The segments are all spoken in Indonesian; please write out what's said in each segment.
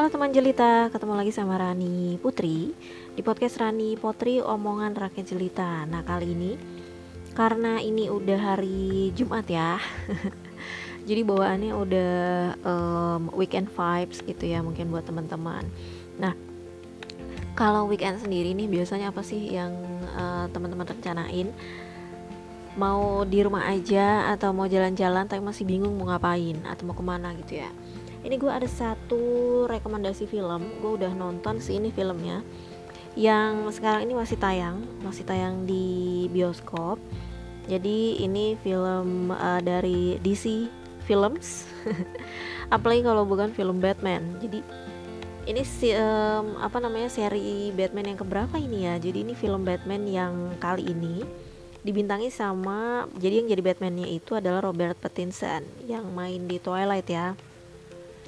Halo teman jelita, ketemu lagi sama Rani Putri. Di podcast Rani Putri Omongan Rakyat Jelita. Nah kali ini Karena ini udah hari Jumat ya Jadi bawaannya udah um, weekend vibes gitu ya Mungkin buat teman-teman. Nah kalau weekend sendiri nih biasanya apa sih yang uh, teman-teman rencanain? Mau di rumah aja atau mau jalan-jalan tapi masih bingung mau ngapain atau mau ke mana gitu ya ini gue ada satu rekomendasi film gue udah nonton sih ini filmnya yang sekarang ini masih tayang masih tayang di bioskop. Jadi ini film uh, dari DC Films. Apalagi kalau bukan film Batman. Jadi ini si um, apa namanya seri Batman yang keberapa ini ya? Jadi ini film Batman yang kali ini dibintangi sama jadi yang jadi Batmannya itu adalah Robert Pattinson yang main di Twilight ya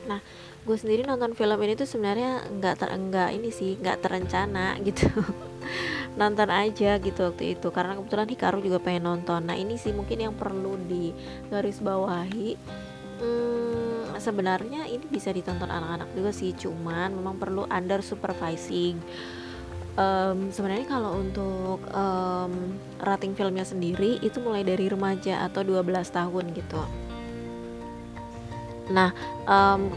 nah gue sendiri nonton film ini tuh sebenarnya nggak ter enggak ini sih nggak terencana gitu. Nonton aja gitu waktu itu karena kebetulan Hikaru juga pengen nonton. Nah ini sih mungkin yang perlu di garis bawahi hmm, sebenarnya ini bisa ditonton anak-anak juga sih cuman memang perlu under supervising. Um, sebenarnya kalau untuk um, rating filmnya sendiri itu mulai dari remaja atau 12 tahun gitu Nah, um,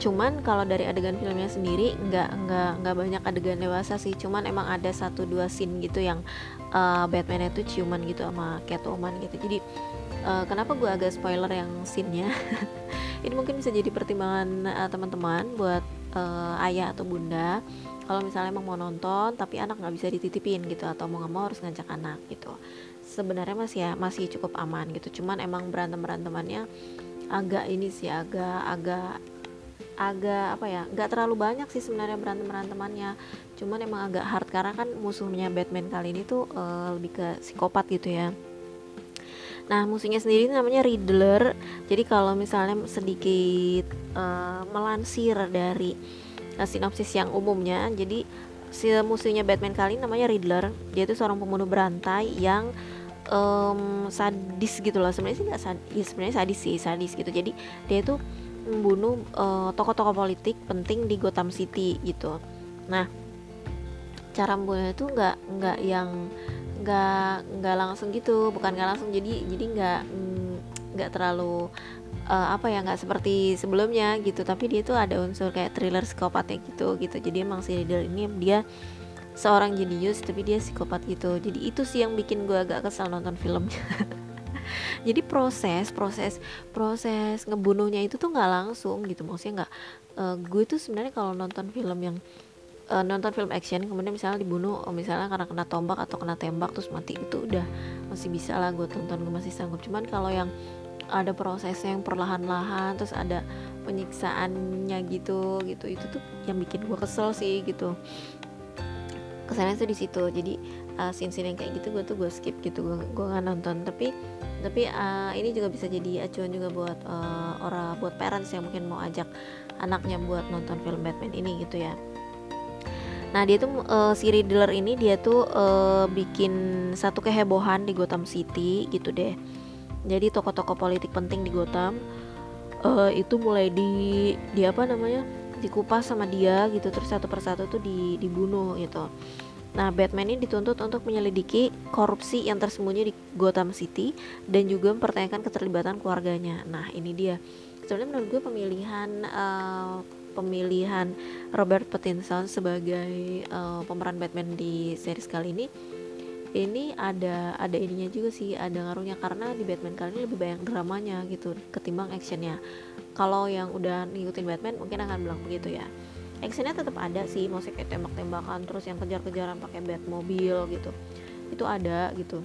cuman kalau dari adegan filmnya sendiri nggak nggak nggak banyak adegan dewasa sih. Cuman emang ada satu dua scene gitu yang uh, Batman itu ciuman gitu sama Catwoman gitu. Jadi uh, kenapa gue agak spoiler yang scene-nya? Ini mungkin bisa jadi pertimbangan uh, teman-teman buat uh, ayah atau bunda. Kalau misalnya emang mau nonton tapi anak nggak bisa dititipin gitu atau mau nggak mau harus ngajak anak gitu. Sebenarnya masih ya masih cukup aman gitu. Cuman emang berantem berantemannya agak ini sih agak agak agak apa ya nggak terlalu banyak sih sebenarnya berantem berantemannya cuman emang agak hard karena kan musuhnya Batman kali ini tuh uh, lebih ke psikopat gitu ya. Nah musuhnya sendiri namanya Riddler. Jadi kalau misalnya sedikit uh, melansir dari uh, sinopsis yang umumnya Jadi si musuhnya Batman kali ini namanya Riddler. Dia itu seorang pembunuh berantai yang um, sadis gitu loh. Sebenarnya sih nggak sadis ya sebenarnya sadis sih sadis gitu. Jadi dia itu membunuh uh, tokoh-tokoh politik penting di Gotham City gitu. Nah cara membunuhnya itu nggak nggak yang nggak nggak langsung gitu. Bukan nggak langsung jadi jadi nggak nggak terlalu uh, apa ya nggak seperti sebelumnya gitu. Tapi dia tuh ada unsur kayak thriller psikopatnya gitu gitu. Jadi emang si Riddler ini dia seorang jenius tapi dia psikopat gitu. Jadi itu sih yang bikin gue agak kesal nonton filmnya jadi proses proses proses ngebunuhnya itu tuh nggak langsung gitu. Maksudnya nggak uh, gue tuh sebenarnya kalau nonton film yang uh, nonton film action kemudian misalnya dibunuh oh, misalnya karena kena tombak atau kena tembak terus mati itu udah masih bisa lah gue tonton gue masih sanggup. Cuman kalau yang ada prosesnya yang perlahan-lahan terus ada penyiksaannya gitu gitu itu tuh yang bikin gue kesel sih gitu kesannya tuh di situ. Jadi uh, scene-scene yang kayak gitu gue tuh gue skip gitu. Gue gue nggak nonton. Tapi tapi uh, ini juga bisa jadi acuan juga buat uh, orang buat parents yang mungkin mau ajak anaknya buat nonton film Batman ini gitu ya. Nah dia tuh uh, si Riddler ini dia tuh uh, bikin satu kehebohan di Gotham City gitu deh. Jadi tokoh-tokoh politik penting di Gotham uh, itu mulai di di apa namanya dikupas sama dia gitu terus satu persatu tuh di, dibunuh gitu Nah, Batman ini dituntut untuk menyelidiki korupsi yang tersembunyi di Gotham City dan juga mempertanyakan keterlibatan keluarganya. Nah, ini dia. Sebenarnya menurut gue pemilihan uh, pemilihan Robert Pattinson sebagai uh, pemeran Batman di series kali ini ini ada ada ininya juga sih ada ngaruhnya. Karena di Batman kali ini lebih banyak dramanya gitu ketimbang actionnya. Kalau yang udah ngikutin Batman mungkin akan bilang begitu ya. Actionnya tetap ada sih maksudnya kayak tembak-tembakan terus yang kejar-kejaran pakai Batmobile gitu. Itu ada gitu.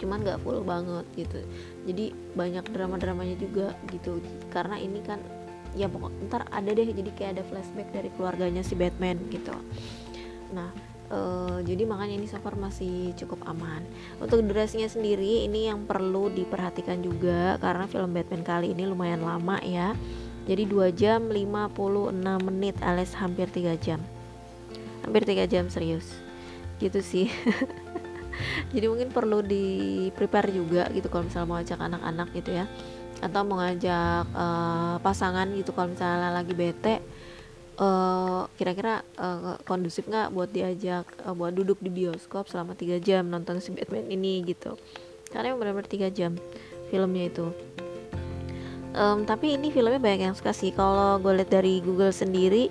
Cuman nggak full banget gitu. Jadi banyak drama-dramanya juga gitu. Karena ini kan ya pokok ntar ada deh. Jadi kayak ada flashback dari keluarganya si Batman gitu. Nah uh, jadi makanya ini so masih cukup aman. Untuk durasinya sendiri ini yang perlu diperhatikan juga karena film Batman kali ini lumayan lama ya. Jadi 2 jam 56 menit alias hampir 3 jam. Hampir 3 jam serius. Gitu sih. Jadi mungkin perlu di prepare juga gitu kalau misalnya mau ajak anak-anak gitu ya. Atau mau ngajak uh, pasangan gitu kalau misalnya lagi bete uh, kira-kira uh, kondusif nggak buat diajak uh, buat duduk di bioskop selama tiga jam nonton si Batman ini gitu. Karena yang benar-benar tiga jam filmnya itu. Um, tapi ini filmnya banyak yang suka sih. Kalau gue lihat dari Google sendiri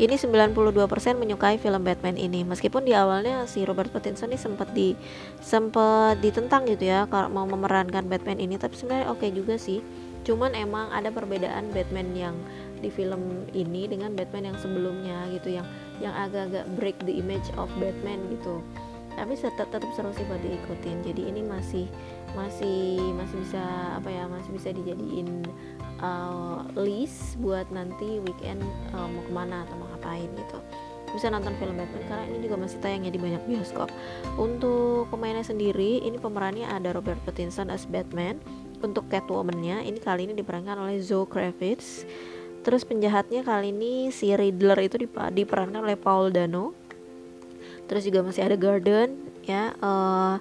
ini 92% menyukai film Batman ini. Meskipun di awalnya si Robert Pattinson ini sempat di sempat ditentang gitu ya kalau mau memerankan Batman ini. Tapi sebenarnya oke okay juga sih. Cuman emang ada perbedaan Batman yang di film ini dengan Batman yang sebelumnya gitu yang yang agak-agak break the image of Batman gitu. Tapi tetap tetap seru sih buat diikutin. Jadi ini masih masih masih bisa apa ya masih bisa dijadiin uh, list buat nanti weekend uh, mau ke mana atau mau ngapain gitu. Bisa nonton film Batman karena ini juga masih tayangnya di banyak bioskop. Untuk pemainnya sendiri ini pemerannya ada Robert Pattinson as Batman. Untuk Catwoman-nya ini kali ini diperankan oleh Zoe Kravitz. Terus penjahatnya kali ini si Riddler itu diperankan oleh Paul Dano. Terus juga masih ada Garden ya uh,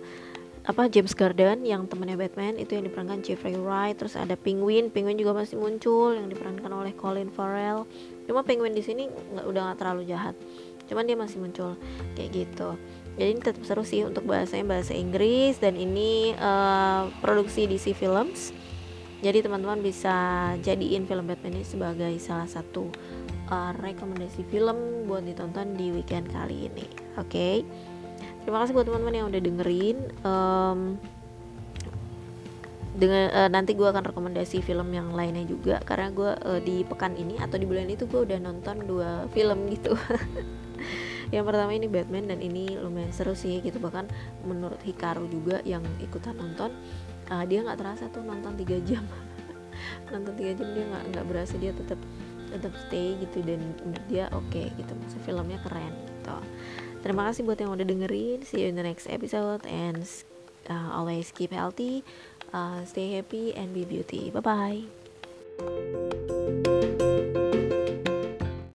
apa James Garden yang temannya Batman itu yang diperankan Jeffrey Wright. Terus ada Penguin Penguin juga masih muncul yang diperankan oleh Colin Farrell. Cuma Penguin di sini nggak udah nggak terlalu jahat. Cuman dia masih muncul kayak gitu. Jadi ini tetap seru sih untuk bahasanya bahasa Inggris. Dan ini uh, produksi DC Films. Jadi teman-teman bisa jadiin film Batman ini sebagai salah satu uh, rekomendasi film buat ditonton di weekend kali ini. Oke? okay? Terima kasih buat teman-teman yang udah dengerin um, dengan uh, nanti gue akan rekomendasi film yang lainnya juga karena gue uh, di pekan ini atau di bulan itu gue udah nonton dua film gitu. Yang pertama ini Batman dan ini lumayan seru sih gitu bahkan menurut Hikaru juga yang ikutan nonton uh, dia nggak terasa tuh nonton tiga jam. Nonton tiga jam dia nggak nggak berasa dia tetap tetap stay gitu dan dia oke okay, gitu. Maksudnya filmnya keren gitu. Terima kasih buat yang udah dengerin. See you in the next episode and uh, always keep healthy uh, stay happy and be beauty. Bye bye